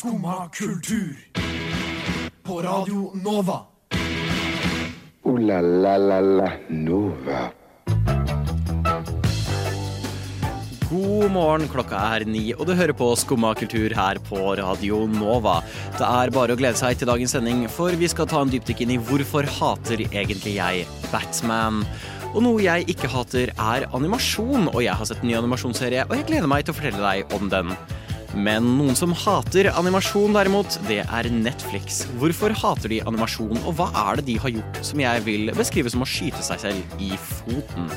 Skumma kultur. På Radio Nova. O-la-la-la-la Nova. God morgen, klokka er ni, og du hører på Skumma kultur her på Radio Nova. Det er bare å glede seg til dagens sending, for vi skal ta en dypdykk inn i hvorfor hater egentlig jeg Batman. Og noe jeg ikke hater, er animasjon, og jeg har sett en ny animasjonsserie, og jeg gleder meg til å fortelle deg om den. Men noen som hater animasjon, derimot, det er Netflix. Hvorfor hater de animasjon, og hva er det de har gjort som jeg vil beskrive som å skyte seg selv i foten?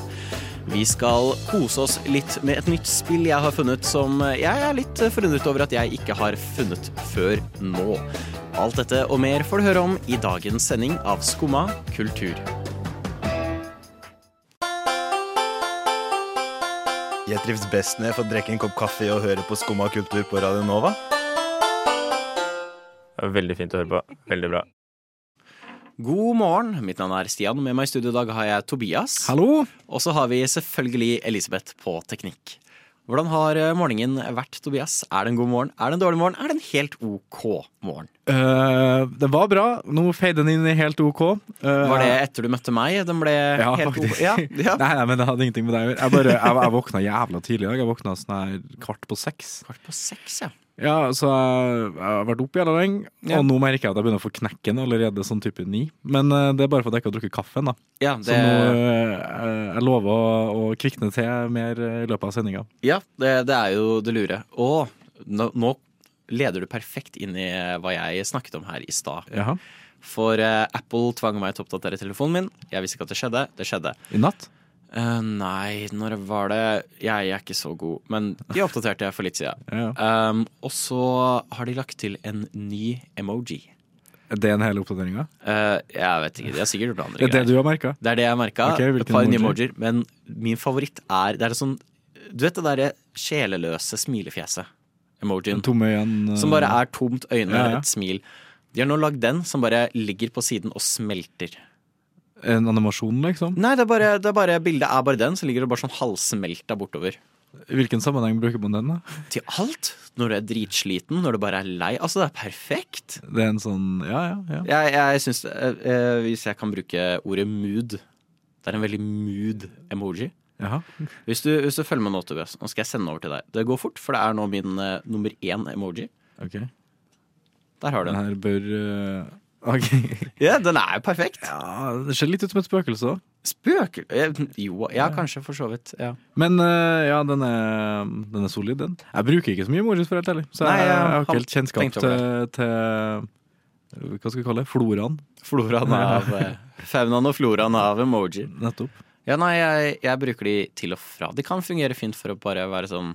Vi skal kose oss litt med et nytt spill jeg har funnet som jeg er litt forundret over at jeg ikke har funnet før nå. Alt dette og mer får du høre om i dagens sending av Skumma kultur. Jeg trives best når jeg får drikke en kopp kaffe og høre på Skumma kultur på Radio Nova. Det var Veldig fint å høre på. Veldig bra. God morgen, mitt navn er Stian. Med meg i studio i dag har jeg Tobias. Hallo! Og så har vi selvfølgelig Elisabeth på teknikk. Hvordan har eh, morgenen vært, Tobias? Er det en god morgen? Er det en dårlig morgen? Er det en helt OK morgen? Uh, det var bra. Nå feide den inn i helt OK. Uh, Var det etter du møtte meg? Den ble Ja, helt faktisk. OK? Ja, ja. Nei, nei, men det hadde ingenting med deg å gjøre. Jeg, jeg, jeg våkna jævla tidlig i dag. Jeg våkna sånn her kvart på seks. Kvart på seks, ja. Ja, så jeg, jeg har vært oppe jævla lenge, Ja. og nå merker jeg at jeg begynner å få knekken allerede sånn type ni. Men uh, det er bare fordi jeg ikke har drukket kaffen, da. Ja, Så nå uh, jeg lover å, å kvikne til mer eh, i løpet av sendinga. ja det, det er jo det lure. Og nå, nå leder du perfekt inn i hva jeg snakket om her i stad. For uh, Apple tvang meg til å oppdatere telefonen min. Jeg visste ikke at det skjedde. Det skjedde. I natt? Eh, nei, når var det Jeg er ikke så god, men de oppdaterte jeg for litt siden. Ja. Um, og så har de lagt til en ny emoji. Er det en hel oppdateringa? Uh, jeg vet ikke, de har sikkert gjort andre Det er det du har merka? Det er det jeg merka. Okay, et par emojier. Men min favoritt er Det er sånn Du vet det derre sjeleløse smilefjeset? Emojien. Tomme uh... Som bare er tomt øyne, Ja, ja. et smil. De har nå lagd den som bare ligger på siden og smelter. En animasjon, liksom? Nei, det er bare, det er bare bildet er bare den, så ligger det bare sånn halvsmelta bortover. I hvilken sammenheng bruker man den? da? Til alt. Når du er dritsliten, når du bare er lei. Altså, det er perfekt. Det er en sånn Ja, ja. ja. Jeg, jeg syns eh, eh, Hvis jeg kan bruke ordet mood Det er en veldig mood emoji. Hvis du, hvis du følger med nå, Tobias, nå skal jeg sende over til deg. Det går fort, for det er nå min eh, nummer én emoji. Ok. Der har du Den den. her bør uh, Ok. Ja, den er jo perfekt. Ja, det ser litt ut som et spøkelse. Spøkel... Jo, ja, kanskje, for så vidt. Ja. Men uh, ja, den er, den er solid, den. Jeg bruker ikke så mye emojis, for helt ærlig. Så Nei, jeg, jeg har ikke helt kjennskap til, til Hva skal vi kalle det? Floraen. Floraen av eh, Faunaen og floraen av emoji. Nettopp. Ja, nei, jeg, jeg bruker de til og fra. De kan fungere fint for å bare være sånn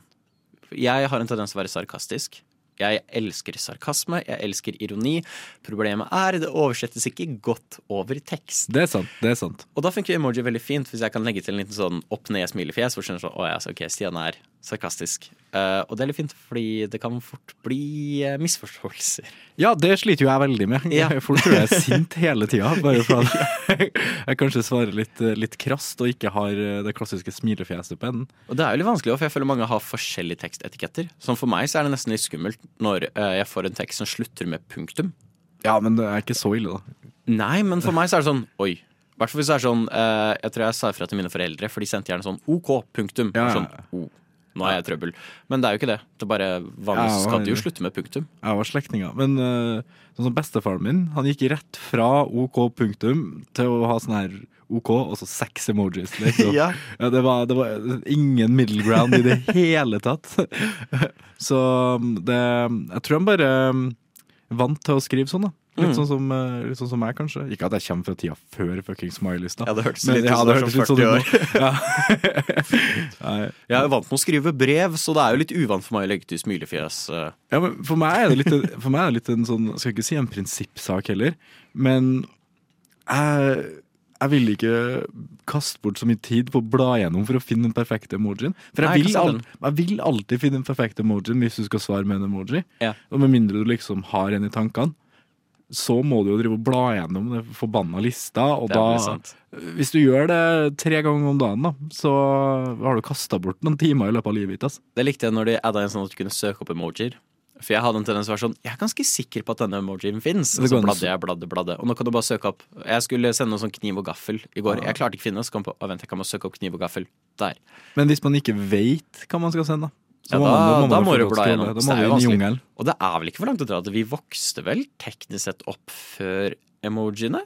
Jeg har en tendens til å være sarkastisk. Jeg elsker sarkasme, jeg elsker ironi. Problemet er det oversettes ikke godt over tekst. Det er sant. det er sant Og da funker emoji veldig fint hvis jeg kan legge til en liten sånn opp-ned-smilefjes. Hvor skjønner sånn, å ja, så ok, Stian er sarkastisk. Uh, og det er litt fint, fordi det kan fort bli uh, misforståelser. Ja, det sliter jo jeg veldig med. Ja. Folk tror jeg er sint hele tida. Bare fordi jeg kanskje svarer litt, litt krast og ikke har eh, det klassiske smilefjeset på enden. Og det er jo litt vanskelig, for jeg føler mange har forskjellige tekstetiketter. Sånn for meg så er det nesten litt skummelt når uh, jeg får en tekst som slutter med punktum. Ja, men det er ikke så ille, da. Nei, men for meg så er det sånn Oi. I hvert fall hvis det er sånn eh, Jeg tror jeg sa ifra til mine foreldre, for de sendte gjerne sånn OK, punktum. Ja, ja. Sånn, oh, nå er jeg i trøbbel. Men det er jo ikke det. Det er bare Vanligvis Ja, skal du jo slutte med punktum. Jeg var slektninger. Men eh, sånn som bestefaren min, han gikk rett fra OK punktum til å ha sånn her OK og så seks emojis. Liksom. Ja. Ja, det, var, det var ingen middle ground i det hele tatt. Så um, det Jeg tror han bare um, vant til å skrive sånn, da. Litt, Mm. sånn som, eh, litt sånn som meg, kanskje. Ikke at jeg kommer fra tida før fucking Smileys, da. Ja, det hørtes litt ja, hørtes sånn ut som 40 du år. Ja. Jeg er vant med å skrive brev, så det er jo litt uvant for meg å legge til smilefjes. eh. Ja, men for meg er det litt, for meg er det litt en sånn skal ikke si en prinsippsak heller, men jeg, jeg vil ikke kaste bort så mye tid på å bla gjennom for å finne den perfekte emojien. For jeg, Nei, vil, al jeg vil alltid finne den perfekte emojien hvis du skal svare med en emoji. Ja. Og med mindre du liksom har en i tankene, så må du jo drive og bla gjennom den forbanna lista. Og da, hvis du gjør det tre ganger om dagen, da, så har du kasta bort noen timer i løpet av livet ditt. Altså. Det likte jeg når de adda en sånn at du kunne søke opp emojier. For jeg hadde en tendens til å være sånn Jeg er ganske sikker på at denne emojien fins. Og så bladde jeg, bladde, bladde. Og nå kan du bare søke opp Jeg skulle sende noe sånn kniv og gaffel i går. Jeg klarte ikke å finne det. Så kom på Å, vent, jeg kan bare søke opp kniv og gaffel. Der. Men hvis man ikke veit hva man skal sende, så Ja, da- man, da må du bla gjennom. Da må jo inn i jungelen. Og det er vel ikke for langt å dra at vi vokste vel teknisk sett opp før emojiene?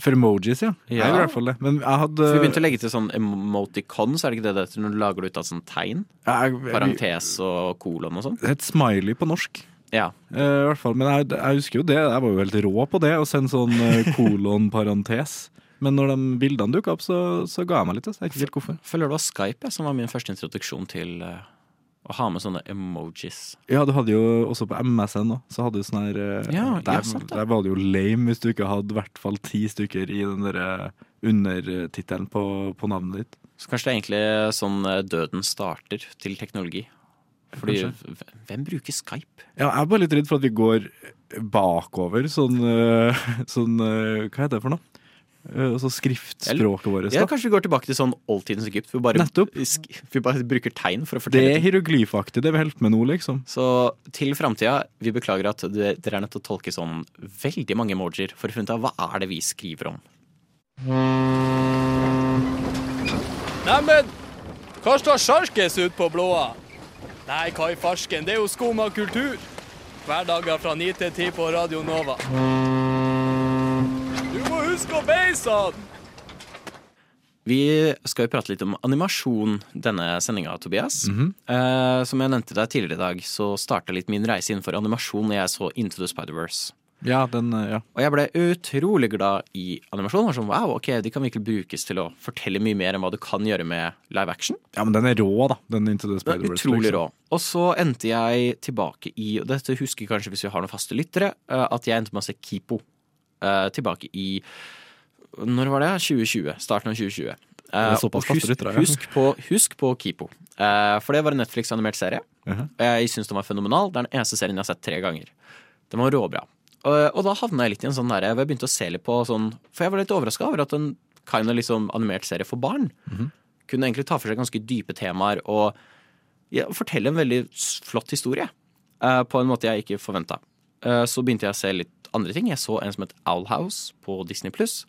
For emojis, ja. Ja. Jeg i hvert fall det. Men jeg hadde For vi begynte å legge til sånn emoticons, er det ikke det det heter når du lager det ut av sånn tegn? jeg, jeg, Parentes og kolon og sånn? Het smiley på norsk. Ja. Uh, i hvert fall. Men jeg, jeg husker jo det. Jeg var jo helt rå på det, å sende sånn eh, kolon parentes. Men når de bildene dukka opp, så, så ga jeg meg litt. Så Jeg vet ikke helt hvorfor. Føler det var Skype jeg, som var min første introduksjon til eh, å ha med sånne emojis. Ja, du hadde jo også på MSN da, så hadde du sånn her eh, Ja, der, sant der var det jo lame hvis du ikke hadde i hvert fall ti stykker i den derre undertittelen på, på navnet ditt. Så kanskje det er egentlig sånn eh, døden starter til teknologi. Fordi kanskje. hvem bruker Skype? Ja, jeg er bare litt redd for at vi går bakover sånn, eh, sånn eh, Hva heter det for noe? Eh, Altså skriftspråket vårt. Ja. Kanskje vi går tilbake til sånn oldtidens Egypt. Vi bare, vi bare bruker tegn for å fortelle Det er hieroglyfaktig, det vi holder med nå, liksom. Så til framtida, vi beklager at det- dere er nødt til å tolke sånn veldig mange emojier for å finne ut av hva er det vi skriver om. Neimen, hva står sjarkes ut på blåa? Nei, hva i farsken, det er jo skum av kultur. Hverdager fra 9 til 10 på Radio Nova. Huske å beise han! Vi skal jo prate litt om animasjon denne sendinga, Tobias. eh, som jeg nevnte deg tidligere i dag, så starta litt min reise innenfor animasjon når jeg så Into the Spider-Verse. Ja, den, eh, ja. Og jeg ble utrolig glad i animasjon. Sånn, wow, ok, De kan virkelig brukes til å fortelle mye mer enn hva du kan gjøre med live action. ja, men den er rå, da. Den Into the er Spider-Verse. utrolig liksom. rå. Og så endte jeg tilbake i Og dette husker kanskje hvis vi har noen faste lyttere, eh, at jeg endte med å se Kipo eh, tilbake i Når var det? 2020. Starten av 2020. Eh, er såpass og husk, ut, husk, på, husk på Kipo. Eh, for det var en Netflix-animert serie. Mhm. Og jeg syns den var fenomenal. Det er den eneste serien jeg har sett tre ganger. Den var råbra. Og, og da havna jeg litt i en sånn derre jeg begynte å se litt på sånn For jeg var litt overraska over at en kind of liksom animert serie for barn kunne egentlig ta for seg ganske dype temaer og ja, fortelle en veldig flott historie. eh, på en måte jeg ikke forventa. Så begynte jeg å se litt andre ting. Jeg så en som het Owl House på Disney Pluss.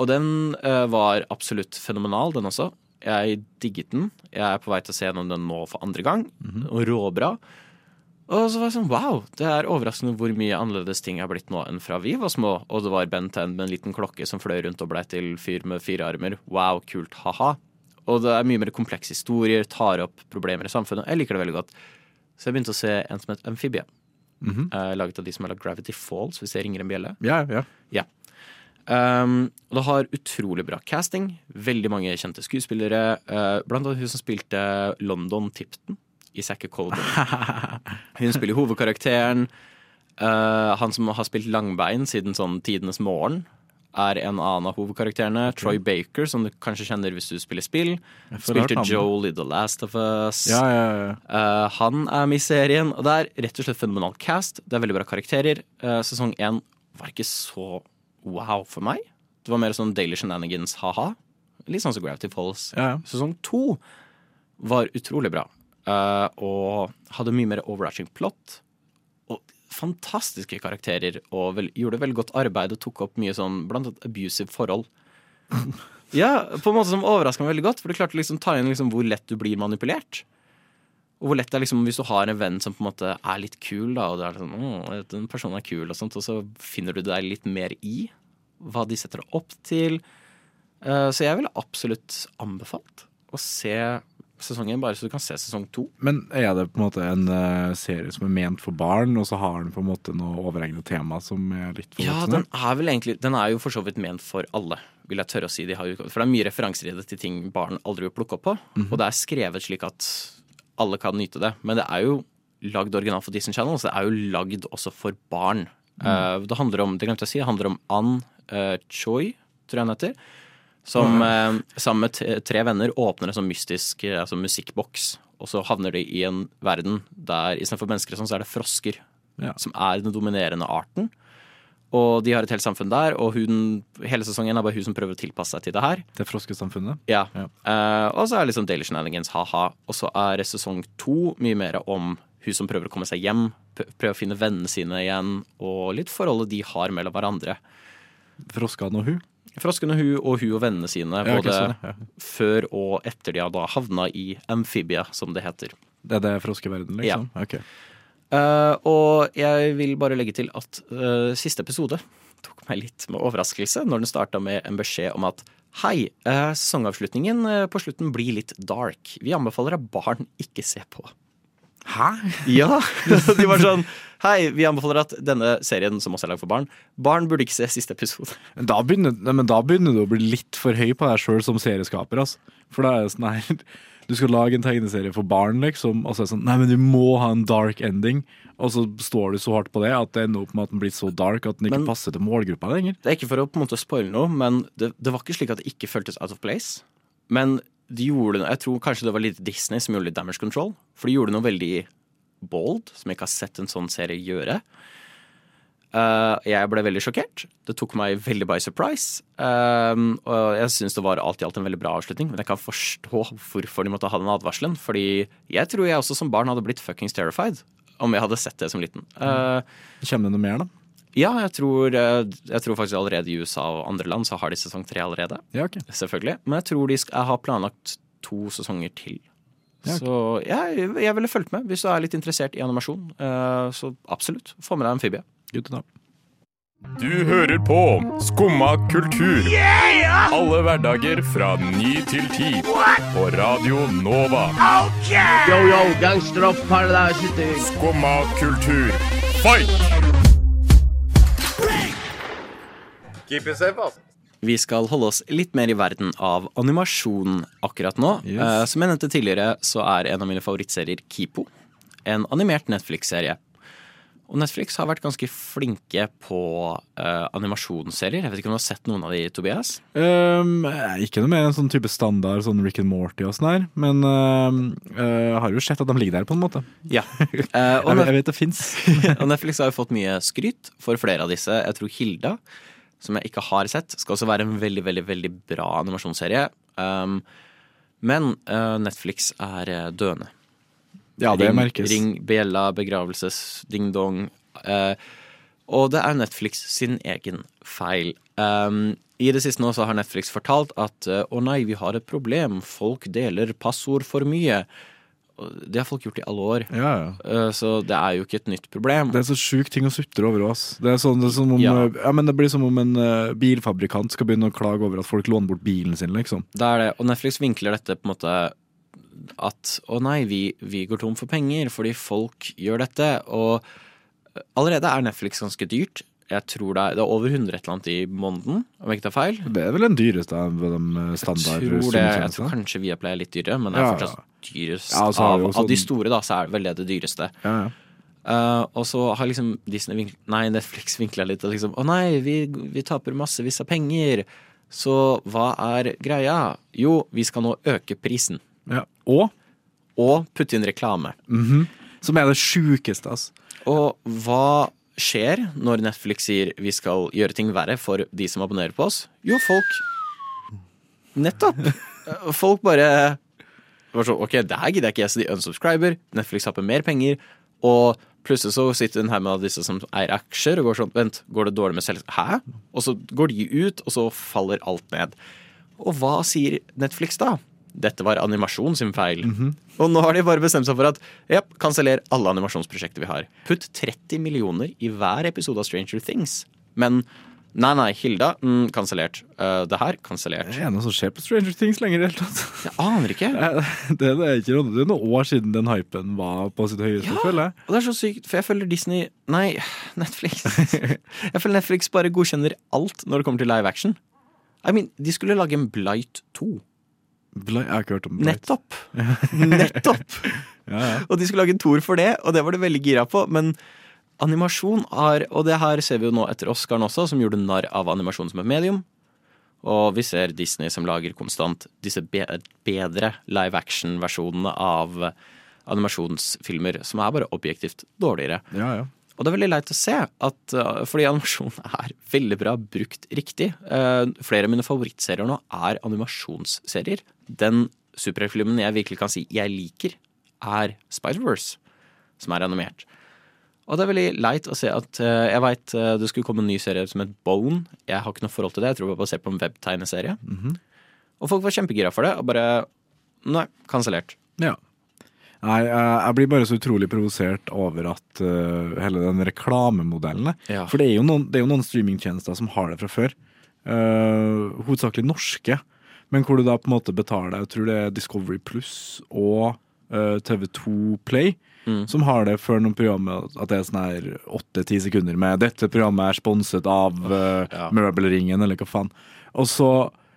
Og den eh, var absolutt fenomenal, den også. Jeg digget den. Jeg er på vei til å se gjennom den nå for andre gang. Og råbra. Og så var jeg sånn wow, det er overraskende hvor mye annerledes ting har blitt nå enn fra vi var små. Og det var Ben 10 med en liten klokke som fløy rundt og blei til fyr med fire armer. Wow, kult, ha-ha. Og det er mye mer komplekse historier, tar opp problemer i samfunnet. Jeg liker det veldig godt. Så jeg begynte å se en som het Amphibia. Eh, laget av de som har lagd Gravity Falls, hvis jeg ringer en bjelle. Ja, ja. Ja. Um, og det har utrolig bra casting. Veldig mange kjente skuespillere. Uh, blant annet hun som spilte London Tipton i Zack Colden. Hun spiller hovedkarakteren. Uh, han som har spilt Langbein siden sånn Tidenes morgen, er en annen av hovedkarakterene. Troy Baker, som du kanskje kjenner hvis du spiller spill. Spilte. Joel i The Last of Us. ja, ja, ja. Uh, han er med i serien, og det er rett og slett fenomenal cast. Det er veldig bra karakterer. Uh, sesong én var ikke så wow for meg. Det var mer sånn Daily Shenanigans, ha-ha. Litt sånn som Gravity Falls. Sesong to var utrolig bra, uh, og hadde mye mer overarching plot. Fantastiske karakterer, og vel, gjorde veldig godt arbeid og tok opp mye sånn blant annet abusive forhold. Ja, på en måte som overraska meg veldig godt, for det klarte liksom ta inn liksom hvor lett du blir manipulert. Og hvor lett det er liksom hvis du har en venn som på en måte er litt kul, da, og det er sånn, å, den personen er kul, og sånt, og så finner du deg litt mer i hva de setter deg opp til. Eh, Så jeg ville absolutt anbefalt å se sesongen, bare så du kan se sesong to. Men er det på en måte en uh, serie som er ment for barn, og så har den på en måte noe overhengende tema som er litt for Ja, den er vel egentlig Den er jo for så vidt ment for alle, vil jeg tørre å si. De har jo, for det er mye referanser i det til ting barn aldri vil plukke opp på. Og det er skrevet slik at alle kan nyte det. Men det er jo lagd originalt for Disney Channel, så det er jo lagd også for barn. Eh, det handler om, det glemte jeg å si, det handler om Ann uh, Choi, tror jeg hun heter. Som eh, sammen med tre venner åpner en sånn mystisk eh, altså musikkboks. Og så havner de i en verden der istedenfor mennesker sånn, så er det frosker. Ja. Som er den dominerende arten. Og de har et helt samfunn der, og hun, hele sesongen er bare hun som prøver å tilpasse seg til det her. Det froskesamfunnet? Ja. Ja. Eh, og så er liksom Daily Shenanigans, ha-ha. Og så er sesong to mye mer om hun som prøver å komme seg hjem, prøver å finne vennene sine igjen, og litt forholdet de har mellom hverandre. Froskene og hun. Frosken og hun og hun og vennene sine, Ja, ok, både sånn, ja. før og etter de har da havna i amfibia, som det heter. Det er det froskeverden, liksom? Ok. Eh, og jeg vil bare legge til at eh, siste episode tok meg litt med overraskelse når den starta med en beskjed om at hei, eh, sesongavslutningen eh, på slutten blir litt dark. Vi anbefaler at barn ikke ser på. Hæ? Ja! De var sånn Hei, vi anbefaler at denne serien, som også er lagd for barn, barn burde ikke se siste episode. Men da begynner, nei, men da begynner du å bli litt for høy på deg sjøl som serieskaper. Altså. For da er det sånn her Du skal lage en tegneserie for barn, liksom, og så er det sånn Nei, men du må ha en dark ending. Og så står du så hardt på det at det ender opp med at den blir så dark at den ikke Men- passer til målgruppa lenger. Det er ikke for å på en måte spoile noe, men det, det var ikke slik at det ikke føltes out of place. Men de gjorde Jeg tror kanskje det var litt Disney som gjorde litt damage control. For de gjorde noe veldig bold, som jeg ikke har sett en sånn serie gjøre. Uh, jeg ble veldig sjokkert. Det tok meg veldig by surprise. Uh, og jeg syns det var alt i alt en veldig bra avslutning, men jeg kan forstå hvorfor de måtte ha den advarselen. Fordi jeg tror jeg også som barn hadde blitt fuckings terrified om jeg hadde sett det som liten. Uh, Kommer det noe mer, da? Ja, jeg tror, eh, jeg tror faktisk allerede i USA og andre land så har de sesong tre allerede. Ja, okay. Selvfølgelig. Men jeg tror de skal, jeg har planlagt to sesonger til. Ja, okay. Så jeg, jeg ville fulgt med hvis du er litt interessert i animasjon. Eh, Så absolutt, få med deg Amfibia. Du hører på Skumma kultur. Alle hverdager fra ny til ti. På Radio Nova. Skumma kultur. Fight! Keep it safe, altså. Vi skal holde oss litt mer i verden av animasjon akkurat nå. Yes. Eh, Som jeg nevnte tidligere, så er en av mine favorittserier Kipo. En animert Netflix-serie. Og Netflix har vært ganske flinke på uh, animasjonsserier. Jeg vet ikke om du har sett noen av de, Tobias? Um, ikke noe mer enn sånn type standard, sånn Rick and Morty og sånn her. Men uh, uh, har jo sett at de ligger der, på en måte. Ja. Eh, og, Jeg, vet- jeg vet det fins. og Netflix har jo fått mye skryt for flere av disse. Jeg tror Hilda, som jeg ikke har sett, skal også være en veldig, veldig, veldig bra animasjonsserie. Um, men uh, Netflix er eh, døende. Ja, det ring, merkes. Ring, bjella, begravelses, ding-dong. Uh, og det er Netflix sin egen feil. Um, I det siste nå så har Netflix fortalt at eh, å nei, vi har et problem, folk deler passord for mye. Det har folk gjort i alle år, Ja, ja. Eh, så det er jo ikke et nytt problem. Det er så sjuk ting å sutre over oss. Det er, sånn, det som om, Ja. ja. men det blir som om en eh, bilfabrikant skal begynne å klage over at folk låner bort bilen sin, liksom. Det er det. Og Netflix vinkler dette på en måte at å nei, vi, vi går tom for penger fordi folk gjør dette. Og allerede er Netflix ganske dyrt. Jeg tror det er, det er over 100 et eller annet i måneden, om jeg ikke tar feil. Det er vel den dyreste av de standard Jeg tror, det, jeg tror kanskje Viaplay er litt dyrere, men det er Ja, fortsatt dyrest. Ja, og av, vi av de sånn- store, da, så er det vel det det dyreste. Ja, ja. Eh, og så har liksom Disney vink Nei, Netflix vinkla litt og liksom Å nei, vi, vi taper massevis av penger. Så hva er greia? Jo, vi skal nå øke prisen. ja. Og Og putte inn reklame. som er det sjukeste, altså. Og hva skjer når Netflix sier vi skal gjøre ting verre for de som abonnerer på oss? Jo, folk Nettopp! Folk bare var sånn, Ok, det her gidder jeg ikke, så de unsubscriber. Netflix taper mer penger. Og plutselig så sitter en her med disse som eier aksjer, og går sånn Vent, går det dårlig med selv... Hæ? Og så går de ut, og så faller alt ned. Og hva sier Netflix da? Dette var animasjon sin feil. Og nå har de bare bestemt seg for at ja, kanseller alle animasjonsprosjekter vi har. Putt 30 millioner i hver episode av Stranger Things. Men nei, nei, Hilda, mm, kansellert. Uh, det her, kansellert. Det er noe som skjer på Stranger Things lenger i det hele tatt. Jeg aner ikke. Det, det, er ikke noe, det er noen år siden den hypen var på sitt høyeste, Ja. føler jeg. Og det er så sykt, for jeg føler Disney Nei, Netflix. jeg føler Netflix bare godkjenner alt når det kommer til live action. I mean, De skulle lage en Blight 2. Bla- Jeg har ikke hørt om Blight. Nettopp! Nettopp! Ja, ja. Og de skulle lage en tour for det, og det var de veldig gira på. Men animasjon har Og det her ser vi jo nå etter Oscaren også, som gjorde narr av animasjon som et medium. Og vi ser Disney som lager konstant disse bedre live action-versjonene av animasjonsfilmer som er bare objektivt dårligere. ja, ja. Og det er veldig leit å se, at, uh, fordi animasjon er veldig bra brukt riktig. Uh, flere av mine favorittserier nå er animasjonsserier. Den superheltfilmen jeg virkelig kan si jeg liker, er Spider-Verse. som er animert. Og det er veldig leit å se at eh, Jeg veit det skulle komme en ny serie som het Bone. Jeg har ikke noe forhold til det. Jeg tror det var basert på en webtegneserie. Og folk var kjempegira for det, og bare Nei, kansellert. Ja. Nei, jeg jeg blir bare så utrolig provosert over at uh, hele den reklamemodellen Ja. For det er jo noen, det er jo noen streamingtjenester som har det fra før. Uh, hovedsakelig norske. Men hvor du da på en måte betaler Jeg tror det er Discovery Pluss og uh, TV2 Play. Mm. Som har det før noen programmer at det er sånn her åtte-ti sekunder med 'dette programmet er sponset av uh, ja. Møbelringen', eller hva faen. Og så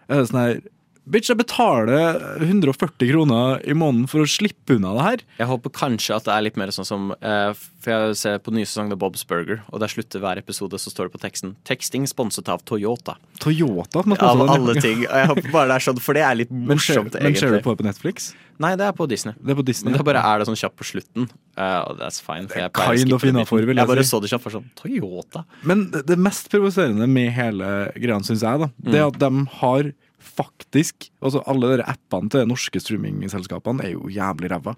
er det sånn her Bitch, jeg betaler 140 kroner i måneden for å slippe unna det her. Jeg håper kanskje at det er litt mer sånn som eh, For jeg ser på nye sesong av Bob's Burger, og der slutter hver episode, så står det på teksten 'Teksting sponset av Toyota'. Toyota Av alle ting. Og jeg håper bare det er sånn, for det er litt Men egentlig. men ser du på det på Netflix? Nei, det er på Disney. Det er på Disney. Men det bare er det sånn kjapt på slutten. Uh, og that's fine. For jeg kind of innafor, vil jeg Jeg bare si. så det kjapt for sånn Toyota. Men det, det mest provoserende med hele greia, syns jeg, da, det er at de har faktisk Altså, alle de appene til de norske streamingselskapene er jo jævlig ræva.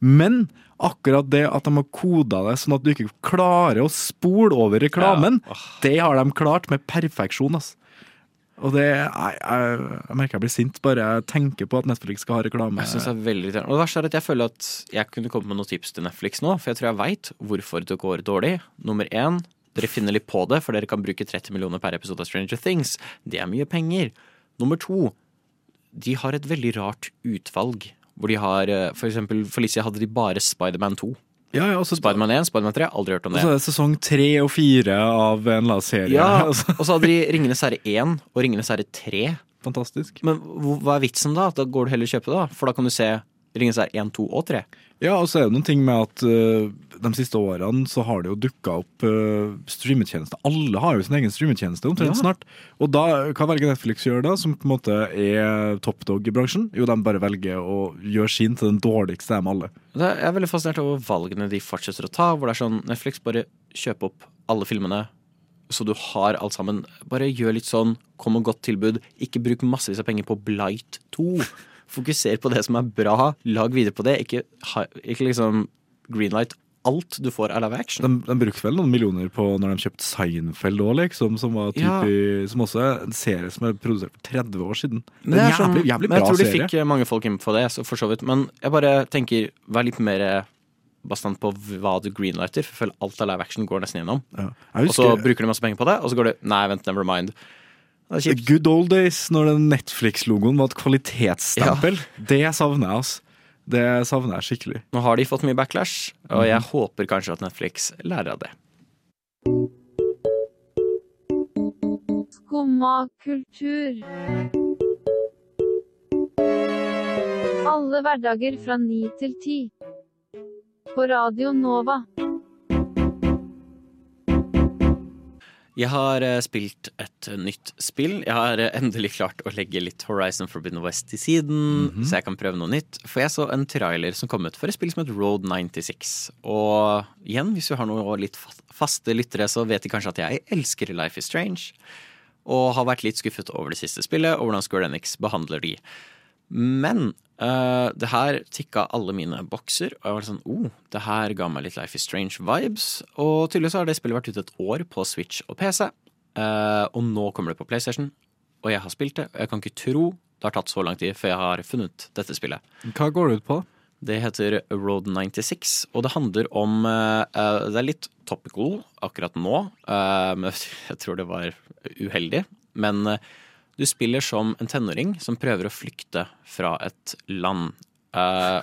Men akkurat det at de har koda det sånn at du ikke klarer å spole over reklamen, det har de klart med perfeksjon, ass. Og det Jeg, jeg, jeg merker jeg blir sint bare jeg tenker på at Netflix skal ha reklame. Jeg synes det er veldig irriterende. Og det verste er at jeg føler at jeg kunne kommet med noen tips til Netflix nå, for jeg tror jeg veit hvorfor det går dårlig. Nummer én, dere finner litt på det, for dere kan bruke 30 millioner per episode av Stranger Things. Det er mye penger. Nummer to, de har et veldig rart utvalg. Hvor de har eh, For eksempel Felicia hadde de bare Spiderman 2. ja, ja, også, Spiderman 1, Spiderman 3, aldri hørt om det. og så er det sesong 3 og 4 av en la serie. Ja, altså, og så hadde de Ringenes herre 1 og Ringenes herre 3. fantastisk. Men hva er vitsen da? Da går du heller og kjøper det, da. For da kan du se Ringenes herre 1, 2 og 3. Ja, og så er det noen ting med at uh, de siste årene så har det jo dukka opp uh, streametjenester. Alle har jo sin egen streametjeneste omtrent Ja. snart. Og da, hva velger Netflix å gjøre da, som på en måte er top dog i bransjen? Jo, de bare velger å gjøre sin til den dårligste av dem alle. Jeg er veldig fascinert over valgene de fortsetter å ta. Hvor det er sånn Netflix bare kjøp opp alle filmene, så du har alt sammen. Bare gjør litt sånn, kom med godt tilbud. Ikke bruk massevis av penger på Blight 2. Fokuser på det som er bra, lag videre på det. Ikke, ikke liksom greenlight alt du får av live action. De, de brukte vel noen millioner på når de kjøpte Seinfeld òg, liksom, som, var Ja. som også er en serie som er produsert for 30 år siden. Men Det er en sånn- jævlig, jævlig men jeg tror de serie. fikk eh, mange folk inn på det, så for så vidt. Men jeg bare tenker, vær litt mer eh, bastant på hva du greenlighter. For jeg føler alt av live action går nesten gjennom. Ja. Og så bruker du masse penger på det, og så går det Nei, vent, never mind. Det er The good old days, når den Netflix-logoen var et kvalitetsstempel. Det savner jeg, altså. Det savner jeg skikkelig. Nå har de fått mye backlash, og jeg håper kanskje at Netflix lærer av det. Skumma kultur. Alle hverdager fra ni til ti. På Radio Nova. Jeg har eh, spilt et nytt spill. Jeg har eh, endelig klart å legge litt Horizon Forbidden West til siden, så jeg kan prøve noe nytt. For jeg så en trailer som kom ut for et spill som het Road 96. Og igjen, hvis vi har noen litt faste lyttere, så vet de kanskje at jeg elsker Life is Strange. Og har vært litt skuffet over det siste spillet, og hvordan Square Enix behandler de. Men eh, det her tikka alle mine bokser, og jeg var sånn oh, det her ga meg litt Life is Strange-vibes. Og tydeligvis har det spillet vært ute et år på Switch og PC, uh, og nå kommer det på PlayStation. Og jeg har spilt det, og jeg kan ikke tro det har tatt så lang tid før jeg har funnet dette spillet. Hva går det ut på? Det heter Road 96, og det handler om eh, eh, Det er litt topical akkurat nå, eh, men jeg tror det var uheldig. Men eh, du spiller som en tenåring som prøver å flykte fra et land Uh,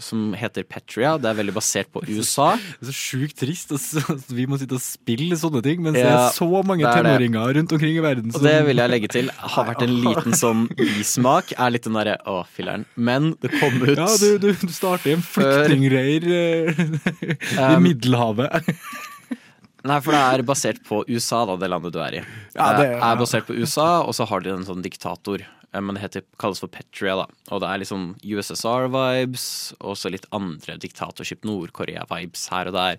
som heter Petria. Det er veldig basert på USA. Det er så sjukt trist at vi må sitte og spille sånne ting, mens det er så mange er tenåringer rundt omkring i verden Og det vil jeg legge til. Har vært en liten sånn bismak. Er litt den derre å, filler'n. Men det kom ut Ja, du, du, du starter i en flyktningreir eh, i Um, Middelhavet. Nei, for det er basert på USA, da, det landet du er i. Ja, det- Det er basert på USA, og så har de en sånn diktator. eh, Men det heter, kalles for Petria, da. Og det er liksom USSR-vibes, og så litt andre diktatorskip, Nord-Korea-vibes her og der.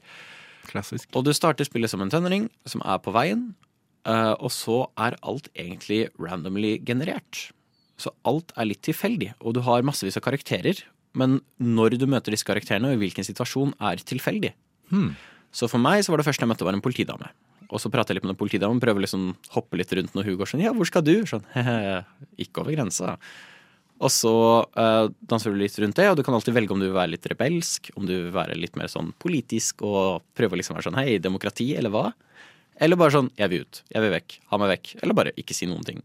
Klassisk. Og du starter spillet som en tenåring som er på veien, eh, og så er alt egentlig randomly generert. Så alt er litt tilfeldig, og du har massevis av karakterer. men når du møter disse karakterene, og i hvilken situasjon, er tilfeldig. Hmm. Så for meg så var det første jeg møtte, var en politidame. Og så prater jeg litt med den politidamen, prøver liksom hoppe litt rundt når hun går sånn Ja, hvor skal du? Sånn, hehe, ikke over grensa. Og så uh, danser du litt rundt det, og du kan alltid velge om du vil være litt rebelsk, om du vil være litt mer sånn politisk og prøve å liksom være sånn hei, demokrati, eller hva? Eller bare sånn jeg vil ut, jeg vil vekk, ha meg vekk. Eller bare ikke si noen ting.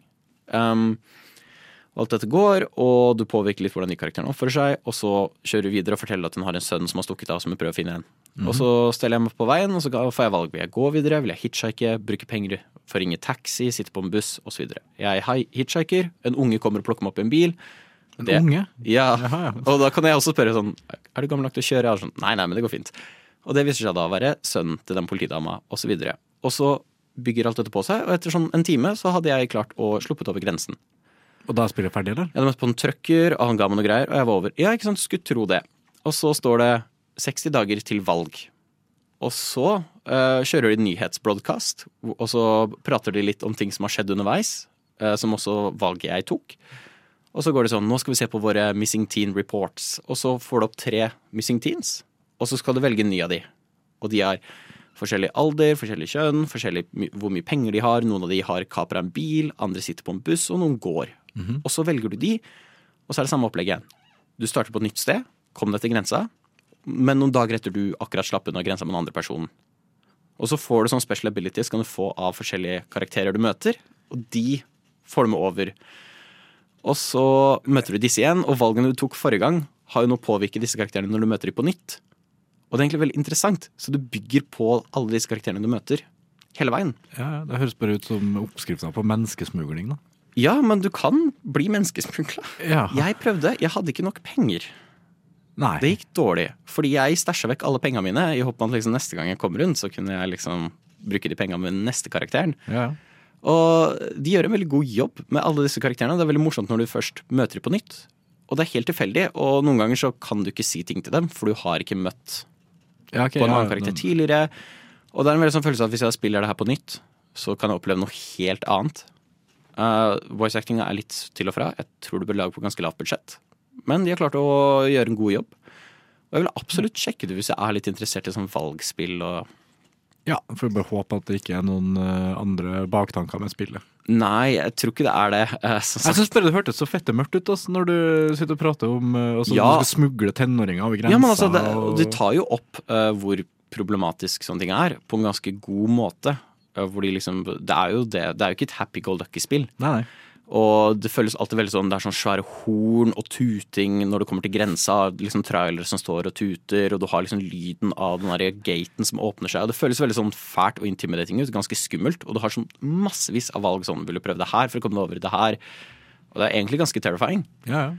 Um, alt dette går, og du påvirker litt hvordan de karakterene oppfører seg, og så kjører du videre og forteller at hun har en sønn som har stukket av, som hun prøver å finne igjen. Og så steller jeg meg på veien, og så får jeg valg. Vil jeg gå videre, vil jeg hitchhike, bruke penger for å ringe taxi, sitte på en buss, osv. Jeg hi- hitchhiker, en unge kommer og plukker meg opp i en bil. En Det- unge? Ja, Jaha, ja. og da kan jeg også spørre sånn Er du gammel nok til å kjøre? Sånn, nei, nei, men det går fint. Og det viser seg da å være sønnen til den politidama, osv. Og så bygger alt dette på seg, og etter sånn en time så hadde jeg klart å sluppet over grensen. Og da er spillet ferdig, eller? Jeg hadde møtte på en trucker, og han ga meg noe greier, og jeg var over. Ja, ikke sant, skulle tro det. Og så står det 60 dager til valg. Og så uh, kjører de nyhetsbroadcast, og så prater de litt om ting som har skjedd underveis, uh, som også valget jeg tok. Og så går det sånn, nå skal vi se på våre missing teen reports. Og så får du opp tre missing teens, og så skal du velge en ny av de. Og de har forskjellig alder, forskjellig kjønn, forskjellig my hvor mye penger de har. Noen av de har kapra en bil, andre sitter på en buss, og noen går. Og så velger du de, og så er det samme opplegget igjen. Du starter på et nytt sted, kom deg til grensa, men noen dager etter du akkurat slapp unna grensa med den andre personen. Og så får du sånn special abilities kan du få av forskjellige karakterer du møter, og de får du med over. Og så møter du disse igjen, og valgene du tok forrige gang, har jo nå påvirket disse karakterene når du møter dem på nytt. Og det er egentlig veldig interessant, så du bygger på alle disse karakterene du møter, hele veien. Ja, ja, Det høres bare ut som oppskriften på menneskesmugling. da. Ja, men du kan bli menneskesmugla. Ja. Jeg prøvde, jeg hadde ikke nok penger. Nei. Det gikk dårlig, fordi jeg stæsja vekk alle pengene mine i håp om at liksom neste gang jeg kom rundt, så kunne jeg liksom bruke de pengene med neste karakteren. Ja. Og de gjør en veldig god jobb med alle disse karakterene. Det er veldig morsomt når du først møter dem på nytt. Og det er helt tilfeldig, og noen ganger så kan du ikke si ting til dem, for du har ikke møtt Ja, okay, på en annen karakter tidligere. Og det er en veldig sånn følelse av at hvis jeg spiller det her på nytt, så kan jeg oppleve noe helt annet. Uh, voice actinga er litt til og fra. Jeg tror det bør lage på ganske lavt budsjett. Men de har klart å gjøre en god jobb. Og jeg vil absolutt sjekke det hvis jeg er litt interessert i sånn valgspill og Ja, får bare håpe at det ikke er noen eh, andre baktanker med spillet. Nei, jeg tror ikke det er det. Uh, Jeg syns bare det hørtes så fette mørkt ut altså, når du sitter og prater om uh, altså, Ja. du skal smugle tenåringer over grensa. Ja, men altså, det, og- de tar jo opp uh, hvor problematisk sånne ting er, på en ganske god måte. Eh, hvor de liksom, det er jo det, det er jo ikke et happy go lucky-spill. Nei, nei. Og det føles alltid veldig sånn, det er sånn svære horn og tuting når det kommer til grensa. Liksom trailere som står og tuter, og du har liksom lyden av den der gaten som åpner seg. Og det føles veldig sånn fælt og intimidating ut, ganske skummelt. Og du har sånn massevis av valg sånn, vil du prøve det her for å komme deg over i det her? Og det er egentlig ganske terrifying. Ja, ja.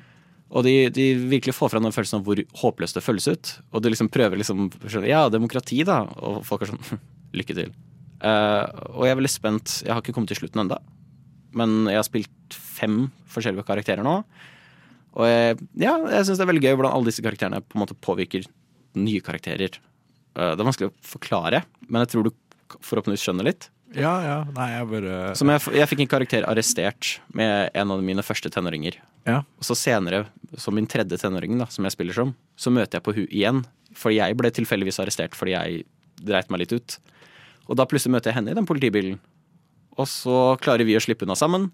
Og de, de virkelig får fram den følelsen av hvor håpløst det føles ut. Og du liksom prøver liksom Ja, demokrati, da. Og folk er sånn Lykke til. Eh, og jeg er veldig spent. Jeg har ikke kommet til slutten enda Men jeg har spilt fem forskjellige karakterer nå. Og jeg, ja, jeg syns det er veldig gøy hvordan alle disse karakterene på en måte påvirker nye karakterer. Eh, det er vanskelig å forklare, men jeg tror du forhåpentligvis skjønner litt. ja, ja. Nei, jeg bare Som jeg, jeg fikk en karakter arrestert med en av mine første tenåringer. Ja. Og så senere, som min tredje tenåring, da, som jeg spiller som, så møter jeg på hun igjen. For jeg ble tilfeldigvis arrestert fordi jeg dreit meg litt ut. Og da plutselig møter jeg henne i den politibilen. Og så klarer vi å slippe unna sammen.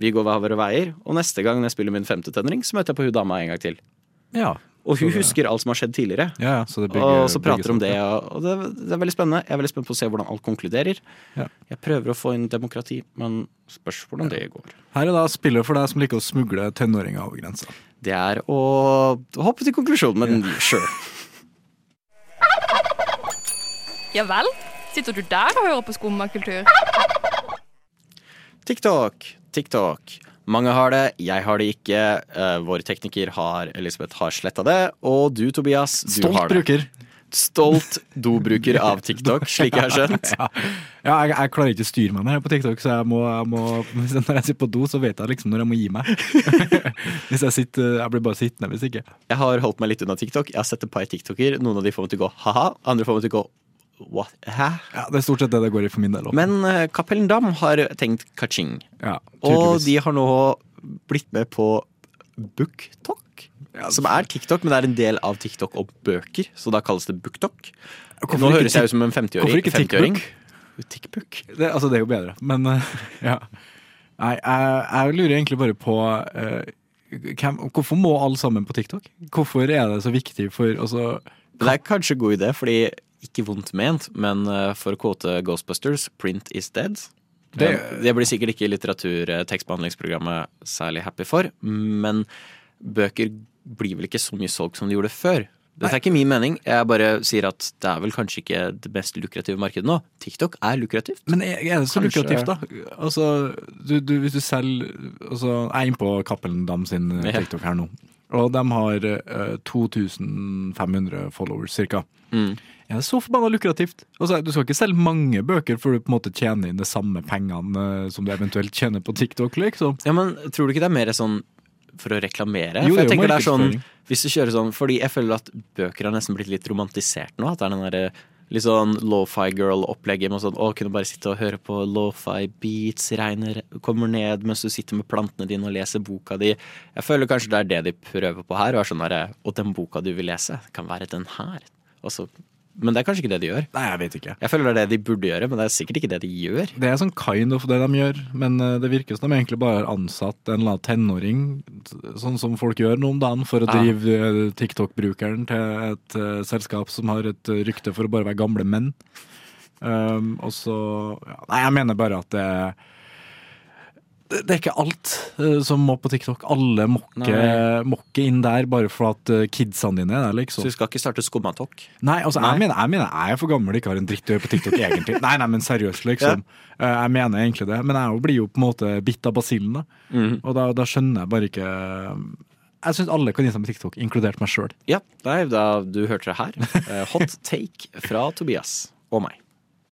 Vi går hver våre veier. Og neste gang når jeg spiller min femte tenåring, så møter jeg på hun dama en gang til. ja. Og hun det- husker alt som har skjedd tidligere. Ja, ja, så det bygger, og så prater om det, ja. og det, det er veldig spennende. Jeg er veldig spent på å se hvordan alt konkluderer. Ja. Jeg prøver å få inn demokrati, men spørs hvordan det går. Her er da spillet for deg som liker å smugle tenåringer over grensa. Det er å hoppe til konklusjonen, men sure. Ja vel? Sitter du der og hører på skummakultur? TikTok, TikTok. Mange har det, jeg har det ikke. Eh, vår tekniker har Elisabeth har sletta det. Og du, Tobias, du Stolt har det. bruker. Stolt dobruker av TikTok, slik jeg har skjønt. Ja, ja jeg, jeg klarer ikke å styre meg mer på TikTok, så jeg må, jeg må Når jeg sitter på do, så vet jeg liksom når jeg må gi meg. hvis jeg sitter Jeg blir bare sittende hvis ikke. Jeg har holdt meg litt unna TikTok. Jeg har sett et par TikToker. Noen av de får meg til å gå ha-ha, andre får meg til å gå what? Hæ? Ja, Det er stort sett det det går i for min del. også. Men uh, Kapellen Dam har tenkt kaching. ja, Og de har nå blitt med på BookTok. som er TikTok, men det er en del av TikTok og bøker, så da kalles det BookTok. Hvorfor Nå høres jeg ut som en 50-åring. ikke 50-åring. TikBook? TikBook? Det, altså, det er jo bedre, men uh, ja. Nei, jeg, jeg lurer egentlig bare på uh, hvem, Hvorfor må alle sammen på TikTok? Hvorfor er det så viktig for altså, Det er kanskje en god idé, fordi ikke vondt ment, men eh, for å kvote Ghostbusters, print is dead. Det- Det, blir sikkert ikke litteratur-tekstbehandlingsprogrammet særlig happy for, men bøker blir vel ikke så mye solgt som de gjorde før. Dette er ikke min mening, jeg bare sier at det er vel kanskje ikke det mest lukrative markedet nå. TikTok er lukrativt. Men er, det så Kanskje- lukrativt, da? Altså, du, du, hvis du selger altså, Jeg er inne på Cappelen Dam sin eh, TikTok her nå. Og de har uh, 2500 followers, cirka. Mm. Er det så forbanna lukrativt? Altså, du skal ikke selge mange bøker før du på en måte tjener inn de samme pengene eh, som du eventuelt tjener på TikTok, liksom. Ja, men tror du ikke det er mer sånn for å reklamere? Jo, for jeg tenker det er sånn, hvis du kjører sånn Fordi jeg føler at bøker har nesten blitt litt romantisert nå. At det er den der, litt sånn lo-fi girl-opplegget med sånn å kunne bare sitte og høre på lo-fi beats, regner kommer ned mens du sitter med plantene dine og leser boka di. Jeg føler kanskje det er det de prøver på her. Og er sånn der, Og den boka du vil lese, kan være den her. Og så men det er kanskje ikke det de gjør. Nei, jeg vet ikke. Jeg føler det er det de burde gjøre, men det er sikkert ikke det de gjør. Det er sånn kind of det de gjør, men eh, det virker som de egentlig bare har ansatt en eller annen tenåring, sånn som folk gjør nå om dagen, for å Ja. drive eh, TikTok-brukeren til et uh, selskap som har et rykte for å bare være gamle menn. Um, og så ja, Nei, jeg mener bare at det det det er ikke alt eh, som må på TikTok. Alle må ikke, ikke inn der bare for at eh, kidsene dine er der, Så vi skal ikke starte skummatok? Nei, altså, Nei. Jeg, mener, jeg mener jeg er for gammel og ikke har en dritt å gjøre på TikTok, egentlig. Nei, nei, men seriøst, liksom. Eh, Jeg mener egentlig det. Men jeg blir jo på en måte bitt av basillen, da. Mm. Og da, da skjønner jeg bare ikke Jeg syns alle kan gi seg med TikTok, inkludert meg sjøl. Ja, nei, da du hørte det her. Eh, Hot take fra Tobias og meg.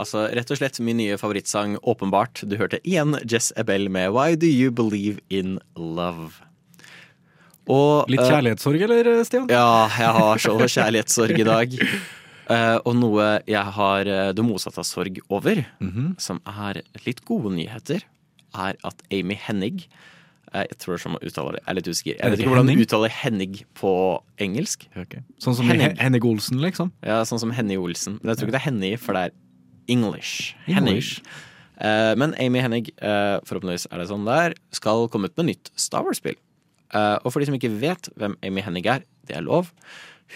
Altså, rett og slett min nye favorittsang, åpenbart. Du hørte igjen Jess Abel med Why Do You Believe In Love. Og, Litt eh, kjærlighetssorg, eller, Stian? Ja, jeg har så kjærlighetssorg i dag. Uh, og noe jeg har eh, det motsatte av sorg over, Mhm. som er litt gode nyheter, er at Amy Hennig eh, Jeg tror det er man uttaler det. Jeg er litt usikker. Er Jeg vet ikke hvordan du uttaler Hennig på engelsk. Sånn som Hennig. Henning Olsen, liksom? Ja, sånn som Henny Olsen. Men jeg tror ikke det er Henny, for det er English. English. Eh, men Amy Hennig, eh, forhåpentligvis er det sånn der, skal komme ut med nytt Star Wars-spill. Eh, og for de som ikke vet hvem Amy Hennig er, det er lov.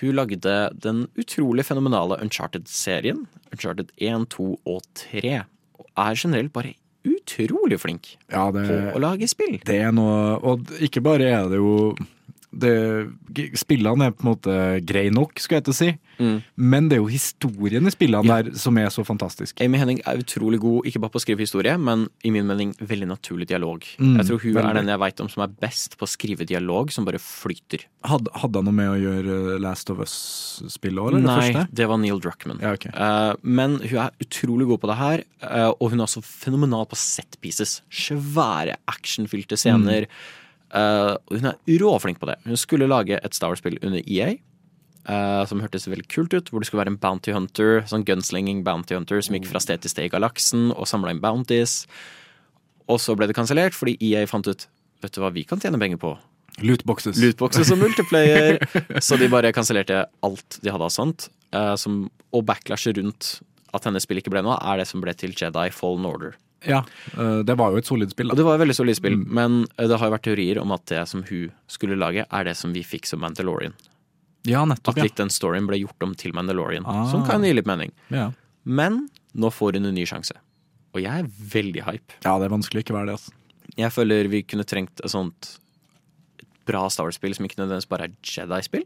Hun lagde den utrolig fenomenale Uncharted-serien. Uncharted 1, 2 og 3. Og er generelt bare utrolig flink Ja, det, på å lage spill. det er noe Og ikke bare er det jo det, Spillene er på en måte grei nok, skulle jeg til å si. Mm. Men det er jo historien i spillene Ja. der som er så fantastisk. Amy Henning er utrolig god, ikke bare på å skrive historie, men i min mening veldig naturlig dialog. Mm, jeg tror hun veldig. er den jeg veit om som er best på å skrive dialog, som bare flyter. Hadde, hadde han noe med å gjøre uh, Last of Us-spillet òg, eller det Nei, første? det var Neil Druckman. Ja, okay. uh, men hun er utrolig god på det her, uh, og hun er også fenomenal på set pieces. Svære actionfylte scener. Mm. Eh, hun er råflink på det. Hun skulle lage et Star Wars-spill under EA. Uh, som hørtes veldig kult ut, hvor det skulle være en bounty hunter, sånn gunslinging bounty hunter, som gikk fra sted til sted i galaksen og samla inn bounties. Og så ble det kansellert fordi EA fant ut Vet du hva vi kan tjene penger på? Lootboxes. Lootboxes og multiplayer. så de bare kansellerte alt de hadde av sånt. Uh, som, og backlashet rundt at hennes spill ikke ble noe, er det som ble til Jedi Fallen Order. Ja, uh, det var jo et solid spill. Da. det var et veldig solid spill, Mm. men eh, det har jo vært teorier om at det som hun skulle lage, er det som vi fikk som Mandalorian. Ja, At nettopp. Ja. litt den storyen ble gjort om til Mandalorian. Ah. Som kan gi litt mening. Ja. Men nå får hun en ny sjanse. Og jeg er veldig hype. ja, det er vanskelig å ikke være det. Altså. Jeg føler vi kunne trengt et sånt bra Star Wars-spill som ikke nødvendigvis bare er Jedi-spill.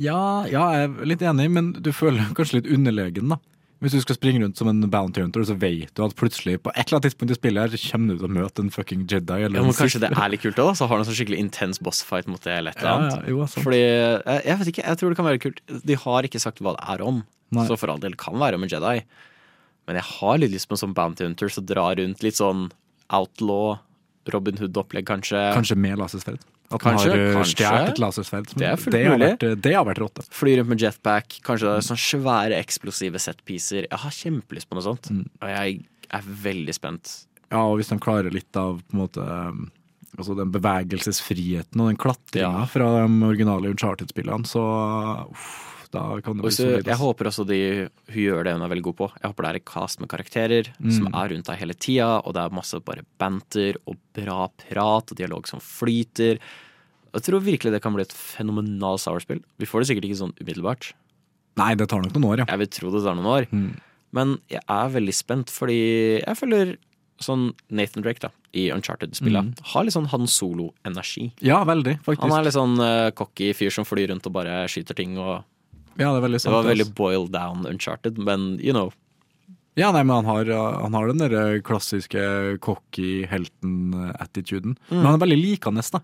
Ja, ja, jeg er litt enig, men du føler kanskje litt underlegen, da. Hvis du skal springe rundt som en bounty hunter, så vet du at plutselig på et eller annet tidspunkt i spillet her, så kommer du til å møte en fucking Jedi. Eller Ja, men Kanskje det er litt kult òg? Så har du en sånn skikkelig intens bossfight mot det eller et eller annet. ja, jo, sant. Fordi, jeg, jeg vet ikke, jeg tror det kan være kult. De har ikke sagt hva det er om, Nei. så for all del kan være om en Jedi. Men jeg har litt lyst på en sånn bounty hunter som drar rundt litt sånn outlaw, Robin Hood-opplegg, kanskje. Kanskje med lasersverd. At Kanskje, man har eh, stjålet et lasersverd. Det er det har vært, eh, det har vært rått. Fly rundt med jetpack, kanskje er sånne svære eksplosive setpiecer. Jeg har kjempelyst på noe sånt. Mm. Og jeg er veldig spent. Ja, og hvis de klarer litt av på en måte um, Altså den bevegelsesfriheten og den klatringa Ja. fra de originale Uncharted-spillene, så uff, da kan det bli så, solid. jeg håper også de, hun gjør det hun er veldig god på. Jeg håper det er et cast med karakterer som Mm. er rundt deg hele tida, og det er masse bare banter og bra prat og dialog som flyter. Jeg tror virkelig det kan bli et fenomenalt Star Wars-spill. Vi får det sikkert ikke sånn umiddelbart. Nei, det tar nok noen år, ja. Jeg vil tro det tar noen år. Mm. Men jeg er veldig spent, fordi jeg føler sånn Nathan Drake da, i Uncharted-spillet Mm. har litt sånn Han Solo-energi. Ja, veldig, faktisk. Han er litt sånn uh, cocky fyr som flyr rundt og bare skyter ting. Og Ja, det veldig det var veldig boiled down Uncharted, men you know. Ja, nei, men han har, uh, han har den der klassiske cocky helten-attituden. Mm. Men han er veldig likende, da.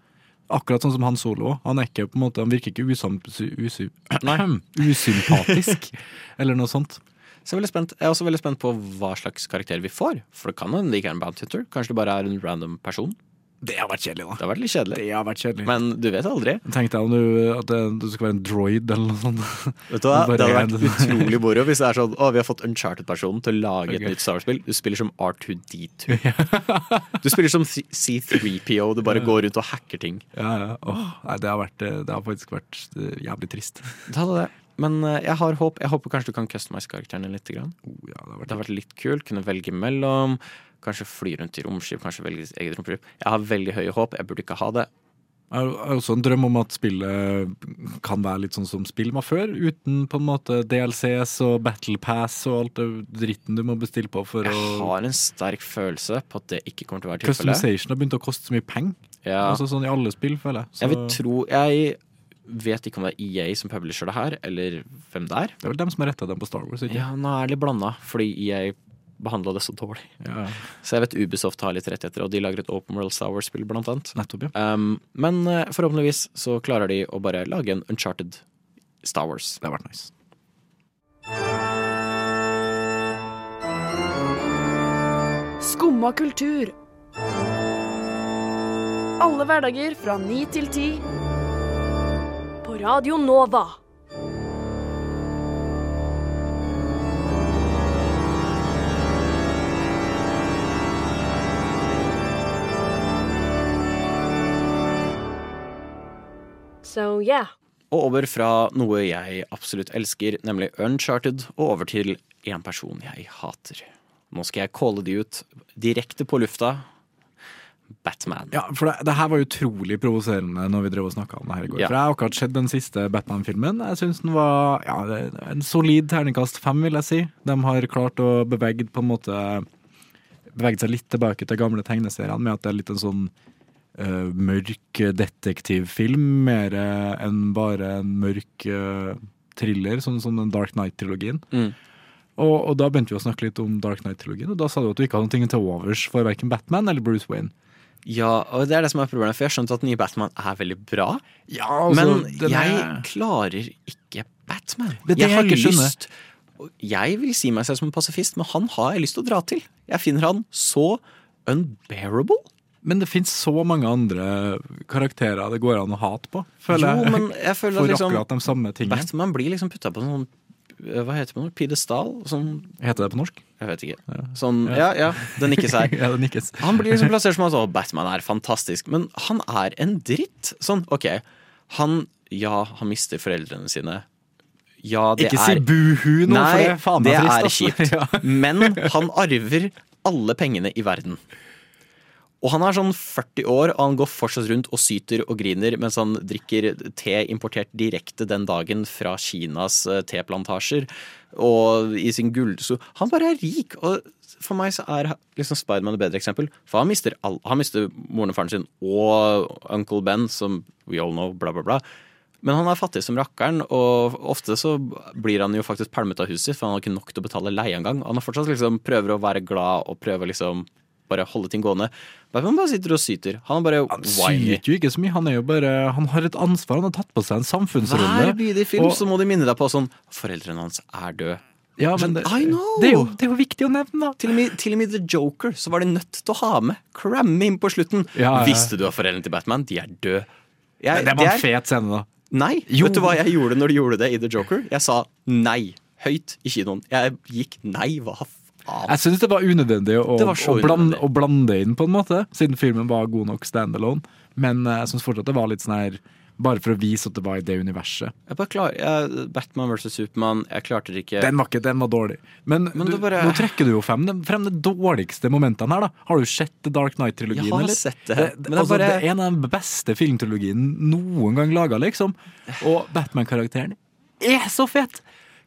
Akkurat sånn som han Solo. Han er ikke på en måte, han virker ikke usam, usy, usympatisk, eller noe sånt. Så jeg er, veldig spent. jeg er også veldig spent på hva slags karakter vi får. For det kan hende det ikke er en bounty hunter. Kanskje det bare er en random person. Det har vært kjedelig, da. Det har vært litt kjedelig. Det har vært kjedelig. Men du vet aldri. Tenk deg om du, at det, du skal være en droid eller noe sånt. Vet du hva? Det hadde vært utrolig moro hvis det er sånn Å, vi har fått Uncharted-personen til å lage et nytt Star Wars-spill. Du spiller som R2D2. Du spiller som C- C3PO. Du bare går rundt og hacker ting. Ja, ja. Åh, nei, det har, vært, eh, det har faktisk vært eh, jævlig trist. Det hadde det. Men eh, jeg har håp. Jeg håper kanskje du kan customize karakteren litt. Grann. Oh, ja, det har Det har vært litt kult. Kunne velge mellom. Kanskje fly rundt i romskip, kanskje velge eget romskip. Jeg har veldig høye håp. Jeg burde ikke ha det. Jeg har også en drøm om at spillet kan være litt sånn som spill var før, uten på en måte DLCs og Battle Pass og alt det dritten du må bestille på for Jeg å har en sterk følelse på at det ikke kommer til å være tilfellet. Customization har begynt å koste så mye penger. Ja. Altså sånn i alle spill, føler jeg. Så Jeg vil tro Jeg vet ikke om det er EA som publisher det her, eller hvem det er. det er vel dem som har retta dem på Star Wars, ikke Ja, nå er det litt blanda, fordi EA behandla det så dårlig. Ja. Så jeg vet Ubisoft har litt rettigheter, og de lager et Open World Star Wars-spill, blant annet. Nettopp, ja. Um, men eh, forhåpentligvis så klarer de å bare lage en Uncharted Star Wars. Det har vært nice. Skumma kultur. Alle hverdager fra ni til ti. Radio Nova. So yeah. Og over fra noe jeg absolutt elsker, nemlig Uncharted, og over til en person jeg hater. Nå skal jeg calle de ut direkte på lufta. Batman. Ja, for det, det her var utrolig provoserende når vi drev og snakka om det her i går. Ja. For jeg har akkurat sett den siste Batman-filmen. Jeg syns den var ja, en solid terningkast fem, vil jeg si. De har klart å bevege på en måte Beveget seg litt tilbake til gamle tegneseriene med at det er litt en sånn uh, mørk detektivfilm, mer eh, enn bare en mørk uh, thriller, sånn som den Dark Knight-trilogien. Mm. Og, og da begynte vi å snakke litt om Dark Knight-trilogien, og da sa du at du ikke hadde noe til overs for verken Batman eller Bruce Wayne. Ja, og det er det som er problemet, for jeg har skjønt at nye Batman er veldig bra. Ja, altså, men den jeg er- klarer ikke Batman. Det det jeg har jeg ikke lyst Jeg vil si meg selv som en pasifist, men han har jeg lyst til å dra til. Jeg finner han så unbearable. Men det fins så mange andre karakterer det går an å hate på. Føler jo, men jeg føler at liksom. Batman blir liksom putta på sånn Hva heter det? på noe? Pidestall? Sånn Heter det på norsk? Jeg vet ikke. Sånn, ja, ja, det nikkes her. ja, det nikkes. Han blir liksom plassert som at å, Batman er fantastisk, men han er en dritt. Sånn, ok. Han, ja, han mister foreldrene sine. Ja, det Ikke er si buhu nå, Nei, for det er faen meg det er kjipt. Men han arver alle pengene i verden. Og han er sånn 40 år, og han går fortsatt rundt og syter og griner mens han drikker te importert direkte den dagen fra Kinas eh, teplantasjer. Og i sin gullso Han bare er rik. Og for meg så er liksom Spiderman et bedre eksempel. For han mister, all, han mister moren og faren sin og Uncle Ben, som we all know, bla, bla, bla. Men han er fattig som rakkeren, og ofte så blir han jo faktisk pælmet av huset sitt, for han har ikke nok til å betale leie engang. Han har fortsatt liksom prøver å være glad og prøver liksom bare holde ting gående. Batman bare sitter og syter. Han er bare whiny. Syter jo ikke så mye. Han er jo bare Han har et ansvar. Han har tatt på seg en samfunnsrolle. Hver bidige film Og- så må de minne deg på sånn Foreldrene hans er døde. Ja, men det, I know! det, er jo, det er jo viktig å nevne, da. Til og, med, til og med The Joker så var de nødt til å ha med Cramme inn på slutten. Ja, ja. Visste du at foreldrene til Batman de er døde? Jeg- det var en fet scene, da. Nei. Jo. Vet du hva jeg gjorde når du gjorde det i The Joker? Jeg sa nei. Høyt i kinoen. Jeg gikk nei. Hva? Jeg syns det var unødvendig å, Det var å, blande, å blande inn, på en måte, siden filmen var god nok standalone. Men eh, jeg syns fortsatt det var litt sånn her Bare for å vise at det var i det universet. Jeg bare klar, jeg, Batman vs. Supermann, jeg klarte det ikke. Den var ikke, den var dårlig. Men, Men du, bare- nå trekker du jo frem, de- frem de dårligste momentene her, da. Har du sett The Dark Knight-trilogien, Jeg har eller? sett det, det, men det altså, bare- det er en av de beste filmtrilogien noen gang laga, liksom. Og Batman-karakteren er så fet!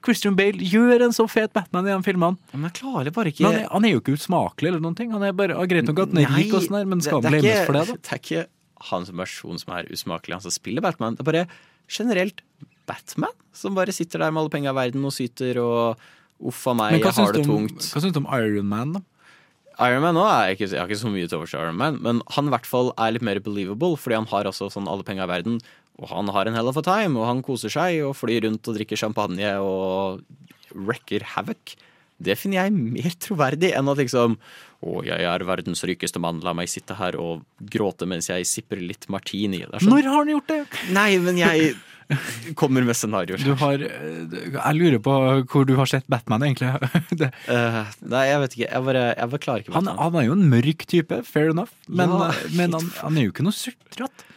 Christian Bale gjør en så fet Batman i de filmene. Men jeg klarer bare ikke Men han er, han er jo ikke usmakelig eller noen ting. Han er bare, ah, Greit nok at han er rik, og sånn her, men skal han blames for det, da? det er ikke han som person som er usmakelig, han som spiller Batman. Det er bare generelt Batman som bare sitter der med alle penga i verden og syter og uff a meg, jeg har det om, tungt. hva syns du om Iron Man, da? Iron Man er ikke, jeg har ikke så mye til overs for Iron Man, men han i hvert fall er litt mer believable, fordi han har også sånn alle penga i verden, og han har en hell of a time, og han koser seg og flyr rundt og drikker champagne og wrecker havoc. Det finner jeg mer troverdig enn at liksom Å, jeg er verdens rikeste mann, la meg sitte her og gråte mens jeg sipper litt martini. Sånn, Når har han gjort det? Nei, men jeg kommer med scenarioer. Du har, eh, jeg lurer på hvor du har sett Batman, egentlig. Eh, nei, jeg vet ikke. Jeg bare, jeg bare klarer ikke han, Batman. han er jo en mørk type, fair enough, men, Ja, men han, han er jo ikke noe sutrete.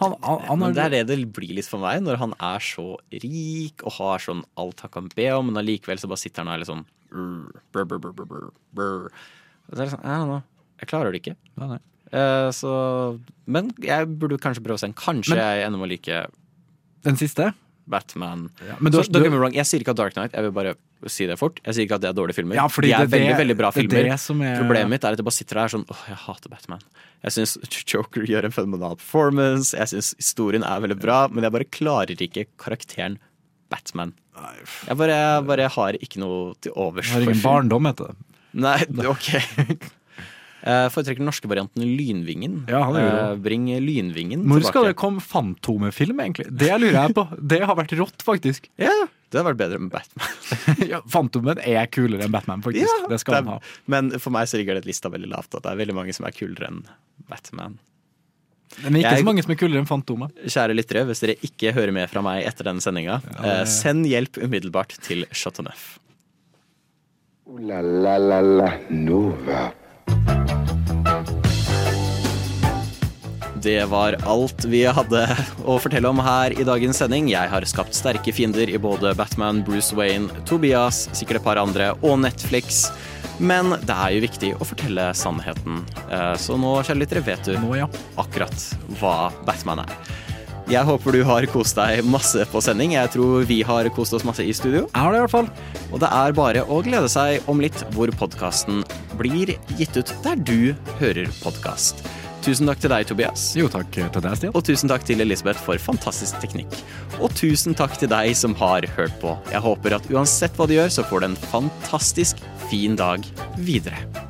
Han, han, han Men det er det det blir litt for meg, når han er så rik og har sånn alt han kan be om, men allikevel så bare sitter han her litt sånn brr, brr, brr, brr, brr. Og Det er sånn. Jeg klarer det ikke. Nei. Eh, så Men jeg burde kanskje prøve å se den. Kanskje Men- jeg ender med å like Den siste? Batman. men du- så, du- wrong, jeg sier ikke at Dark Knight Jeg vil bare si det fort. Jeg sier ikke at det er dårlige filmer. Ja, De er det veldig, det- veldig bra det er filmer. det som er- Problemet mitt er at jeg bare sitter der sånn Åh, jeg hater Batman. Jeg syns Joker gjør en fenomenal performance. Jeg syns historien er veldig bra, men jeg bare klarer ikke karakteren Batman. Jeg bare, bare har ikke noe til overs har ingen barndom, heter det. Nei, ok. Jeg foretrekker den norske varianten Lynvingen. Ja, han gjør det. Eh, Bring Lynvingen Når tilbake. skal det komme Fantomefilm, egentlig? Det lurer jeg på. Det har vært rått, faktisk. Ja, det har vært bedre enn Batman. ja, Fantomen er kulere enn Batman, faktisk. det skal han det ha. er- Men for meg så ligger det lista veldig lavt. At det er veldig mange som er kulere enn Batman. Men ikke Jeg- så mange som er kulere enn Fantomet. Kjære lyttere, hvis dere ikke hører mer fra meg etter denne sendinga, eh, send hjelp umiddelbart til Chateauneuf. Ooh la la la la Nova. Det var alt vi hadde å fortelle om her i dagens sending. Jeg har skapt sterke fiender i både Batman, Bruce Wayne, Tobias, sikkert et par andre, og Netflix. Men det er jo viktig å fortelle sannheten. Eh, Så nå, kjære lyttere, vet du Nå, ja. akkurat hva Batman er. Jeg håper du har kost deg masse på sending. Jeg tror vi har kost oss masse i studio. Jeg har det i hvert fall. Og det er bare å glede seg om litt hvor podkasten blir gitt ut der du hører podkast. Tusen takk til deg, Tobias. Jo, takk til deg, Stian. Og tusen takk til Elisabeth for fantastisk teknikk. Og tusen takk til deg som har hørt på. Jeg håper at uansett hva du gjør, så får du en fantastisk fin dag videre.